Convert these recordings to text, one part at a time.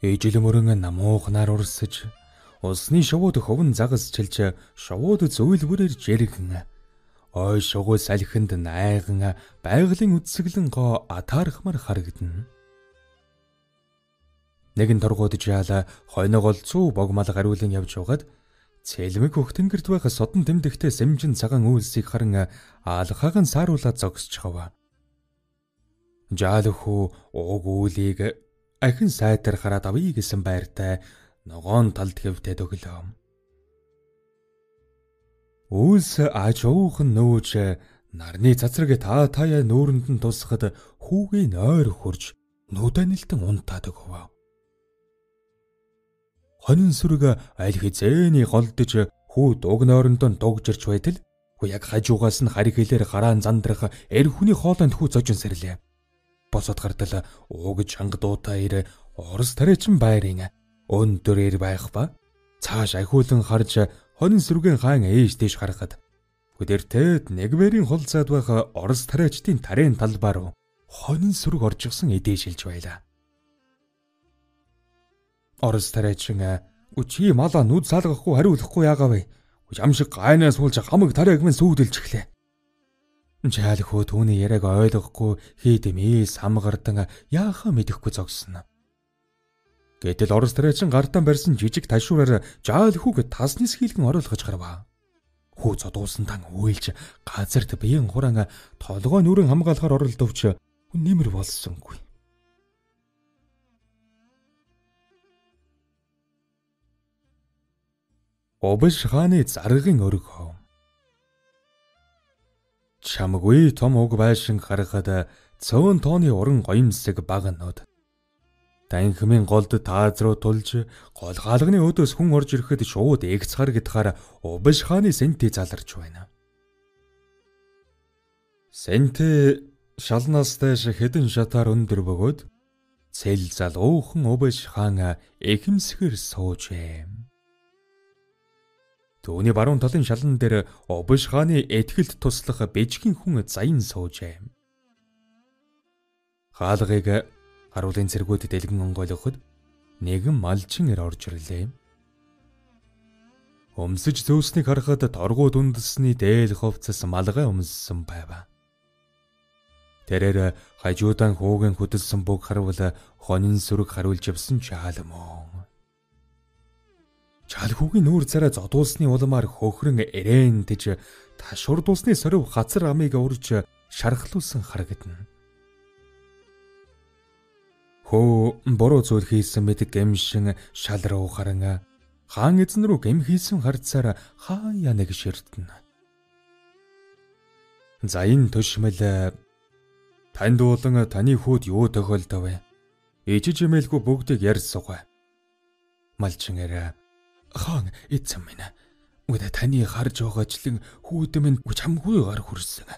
Ижил мөрөн намуухнаар урсаж усны шувууд хөвн загас чилж шувууд зөөлбөрээр жиргэн ой шугуй салхинд найган байгалийн үдсгэлэн гоо атаархмар харагдана. Нэгэн торгууд жаала хойногол цүү богмал гариулан явж угаад цэлмэг хөх тэнгэрт байх содон тэмдэгтээ сэмжин цагаан үйлсийг харан аалхаахан сааруулаад зогсож хава. Жаалхүү ууг үүлийг ахин сайтар хараад авъя гэсэн байртай ногоон талд хэвтээ төглөө. Үйлс ажуухан нөөж нарны цацраг та таяа нүүрэнд нь тусахад хүүгийн ойр хурж нүдэнэлтэн унтаад өгөв. Хонин сүрэг аль хизээний голдож хүү дуг нойрондоо дугжирч байтал хүү яг хажуугаас нь хариг хэлээр гараан зандрах эр хүний хоолойнд хүү зожин сэрлээ босоод гардал уугж ханга дуутай ир орос тариачин байрын өндөр ир байх ба цааш ахиулан харж хонин сүргэн хаан ээж дэш харахад хүдэртэд нэг бэрийн хулцаад байх орос тариачдын тарийн талбаар хонин сүрэг оржигсан эдээшилж байла. Орос тариачин үчи мала нүд салгахгүй хариулахгүй яагаа вэ? Ямшиг гайнаас суулж хамаг тариаг минь сүйдэлж эхлэв. Жаалхөө түүний яриаг ойлгохгүй хийдэмээс хамгардан яахаа мэдэхгүй зогссон. Гэтэл орос тариачин гартан барьсан жижиг ташуураар жаалхүүг таснис хийлгэн оруулгаж гарваа. Хүү цодуулсан тан уйлж газарт биеийн хураан толгой нүрэн хамгаалахаар оролдовч нэмэр болсонгүй. Обш хааны заргын өргөө Чамгүй том уг байшин харахад цөөн тооны уран гоёмсэг баг нод. Данхимын голд тааз руу тулж гол хаалганы өдөөс хүн орж ирэхэд шууд эгц харагдахаар убш хааны сэнтэ заларч байна. Сэнтэ шалнаас дэш хэдэн шатаар өндөр бөгөөд цэл зал уухан убш хаан эхэмсгэр суужээ. Түүний баруун талын шалан дээр Обш хааны этгэлд туслах бэжгийн хүн заян суужээ. Хаалгыг харуулын цэргүүд дэлгэн онгойлгоход нэгэн малчин ир орж ирлээ. Өмсөж зөөснийг харахад торгууд үндэсний дээл ховцос малгай өмссөн байв. Тэрээр хажуудан хүүгэн хөдөлсөн бүг харуул хонин сүрэг харуулж явсан ч хаалмоо. Чалхүүгийн нүүр царай зодуулсны улмаар хөхрөн эрээн дэж ташурдуулсны сорив хацар амыг урж шархлуулсан харагдана. Хөө буруу зүйл хийсэн мэд гэмшин шал руу харан хаан эзэн рүү гэм хийсэн харцаар хаяа нэг ширтэн. За энэ төшмөл танд болон таны хүүд юу тохиолдов вэ? Ичиж имэлгүй бүгдийг ярьсугай. Малчин арай Хаан эзэн минь. Үдэ таны харж байгаачлан хүүдэн минь чамгүй гар хүрсэн.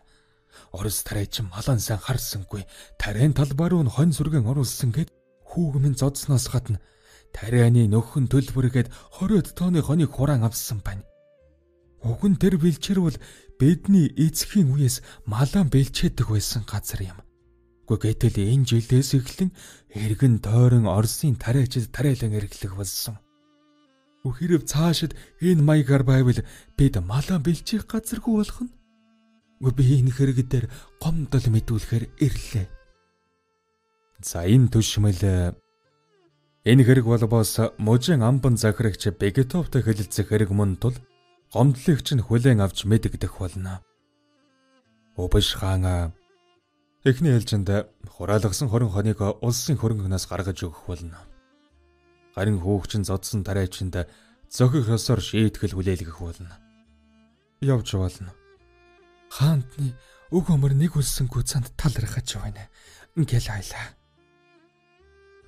Орос тариачин малан сан харсангүй. Тарийн талбаар нь хон сүргэн оруулсан гэд хүүг минь зодсноос гадна тарианы нөхөн төлбөргээд 20 тонны хоныг хураан авсан байна. Уг нь тэр бэлчээрвэл бидний эцгийн үеэс малан бэлчээдэг байсан газар юм. Гэхдээ гэтэл энэ жилдээс эхлэн эргэн тойрон Оросын тариачид тариалан эргэлэх болсон. Үхэрв цаашид энэ маягаар байвал бид малаа бэлчих газаргүй болох нь. Би энэ хэрэг дээр гомдол мэдүүлэхээр ирлээ. За энэ төшмөл энэ хэрэг болбоос мужийн амбан захирагч Бегетовтой хэлэлцэх хэрэг мөн тул гомдлогч нь хүлээн авч мэдэгдэх болно. Убш хаан эхний ээлжинд хураалгасан 20 хоног улсын хөрөнгөнөөс гаргаж өгөх болно. Харин хүүхчин зодсон тариачинд зохих ёсоор шийтгэл хүлээлгэх болно. Явж болно. Хаантны өг өмөр нэг үлсэнгүй цанд талархаж байна. Ингээл айлаа.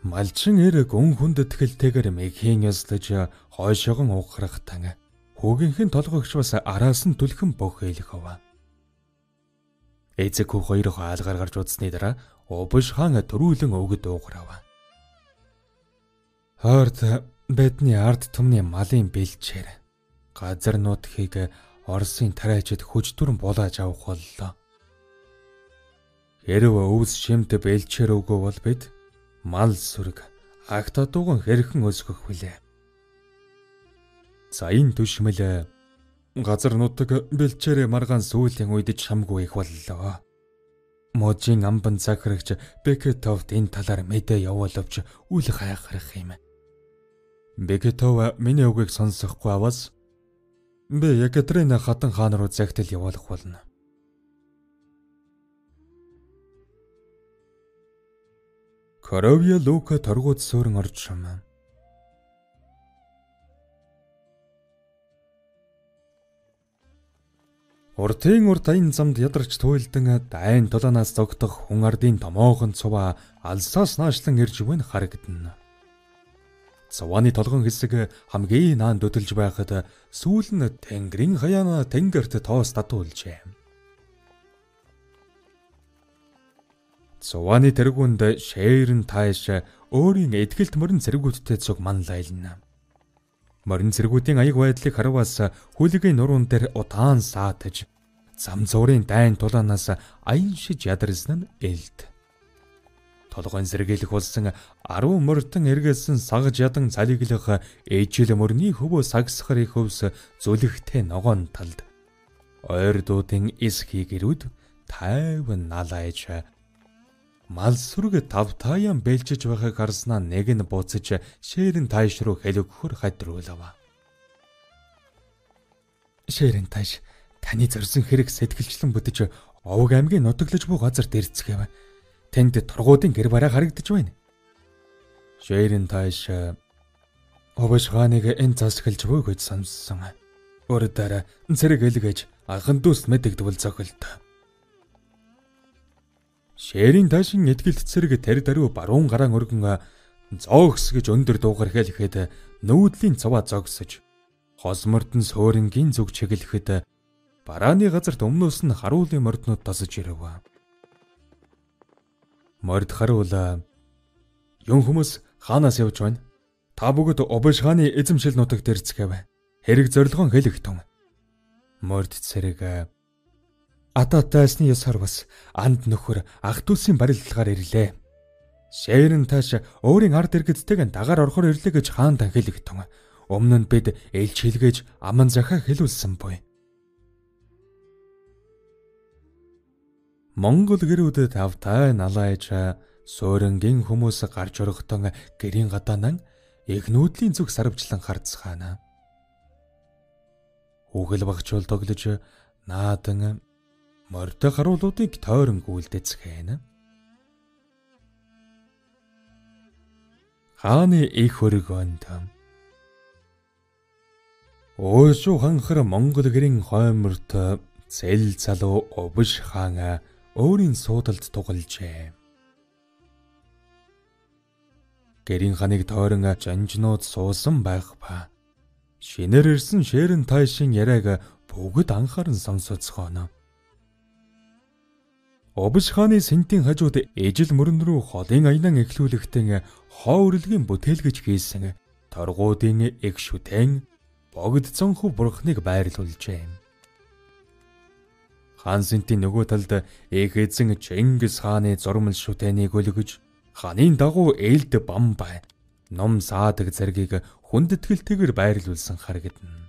Малчин эр гүн хүнд тэтгэлтэйгээр мэгхийн ёслож хойшоогон уухрах тан хүүгийнхэн толгойгч бас араас нь түлхэн бөхөөлөх ава. Эцэг хүү хоёр хаалгаар гарч удсны дараа Обш хаан төрүүлэн өгд ууграв. Хойрд бидний ард түмний малын бэлчээр газар нутгийг Оросын тариачид хөжтүрэн булааж авах боллоо. Хэрв өвс шимт бэлчээр өгөө бол бид мал сүрэг агта дуган хэрхэн өсгөх вүлээ. За энэ төшмөл газар нутаг бэлчээрээ маргаан сүүлийн ч хамгүй их боллоо. Можийн амбан захирагч Бекетовд энэ талаар мэдээ явуулвч үл хайхрах юм. Бекетов миний үгийг сонсохгүй аваас би Екатерина хатан хаан руу загтал явуулах болно. Коровья Лука торгууд суурин орж шумаа. Уртын урд аян замд ядарч туйлдан дайн тулаанаас зогдох хүн ардын томоохон цуваа алсаас наашлан ирж буйн харагдана. Цувааны толгон хэсэг хамгийн наан дөдөлж байхад сүүл нь тэнгэрийн хаяана тэнгэрт тоос татуулжээ. Цувааны тэргүүнд шээрэн тааш өөрийн эдгэлт мөрөн зэргүүдтэй цуг манлайлна. Морин зэргүүдийн аяг байдлыг хараваас хүлгийн нуруунд дээр удаан саатаж зам зуурын дайн тулаанаас аян шиж ядарсан нь элд. Толгойн сэргийлэх болсон 10 мөртөн эргэлсэн сагж ядан цалиглах ээжил мөрний хөвөө сагсахар их хөвс зүлэгтэй ногоон талд ойр дуудын эс хийгэрүүд тайван налайж мал сүрэг тав таяан бэлчиж байгааг харснаа нэг нь буцаж шээрэн тааш руу хэлэгхөр хадруулав. Шээрэн тааш таны зорьсон хэрэг сэтгэлчлэн бүдэж овг аймгийн нутаглаж буй газар дэрцгээв. Тэнд тургуудын гэр бараа харагдаж байна. Шээрэн тааш овш хааныг энэ засгалж буй гэж сонссон. Өөрөөр зэрэг элгэж анхан дүүс мэдэгдвэл зохилт. Шээрийн таашин эдгэлт цэрэг тэр даруй баруун гараан өргөн зоогс гэж өндөр дуугар хэлэхэд нүүдлийн цаваа зогсож хосмортон суурингийн зүг чиглэхэд барааны газарт өмнөөс нь харуулын морднууд тасаж ирэв. Морд харуул Юн хүмүүс хаанаас явж байна? Та бүгд Обш хааны эзэмшил нутагт ирцгээв. Хэрэг зорилгон хэлэх тун. Морд цэрэг Ататайсны ясаар бас анд нөхөр ах дүүсийн барилгалгаар ирлээ. Шээрэн тааш өөрийн ард иргэдтэйг дагаар орохоор ирлээ гэж хаан танхилэгтэн. Өмнө нь бид элч хэлгээж аман захаа хэлүүлсэн буй. Монгол гэрүүдэд тавтай налайж суурингийн хүмүүс гарч орохдон гэрийн гадаанан их нүүдлийн зүг сарвчлан харцгаана. Үгэл багчул тоглож наадан морьтой харуулуудыг тойрон гүйлдэцгээна. Хааны их хөргөнд Өөсөө ханхар Монгол гэрийн хойморт зэл залуу увш хаан өөрийн суудалд тугалжээ. Гэрийн ханыг тойрон жанжнууд суусан байх ба. Шинээр ирсэн шээрэн тайшин яриаг бүгд анхааран сонсоцгооно. Обш хааны сэнтийн хажууд ижил мөрөн рүү холын аянан эхлүүлэхтэн хоо өрлөгийн бүтээлгэж хийсэн торгуудын эг шүтэн богд цонхов бурхныг байрлуулжээ. Хаан сэнтийн нөгөө талд эх эзэн Чингис хааны зурмал шүтэнийг өлгөж хааны дагуу ээлд бам бай ном саадаг зэргийг хүндэтгэлтэйгээр байрлуулсан харагдана.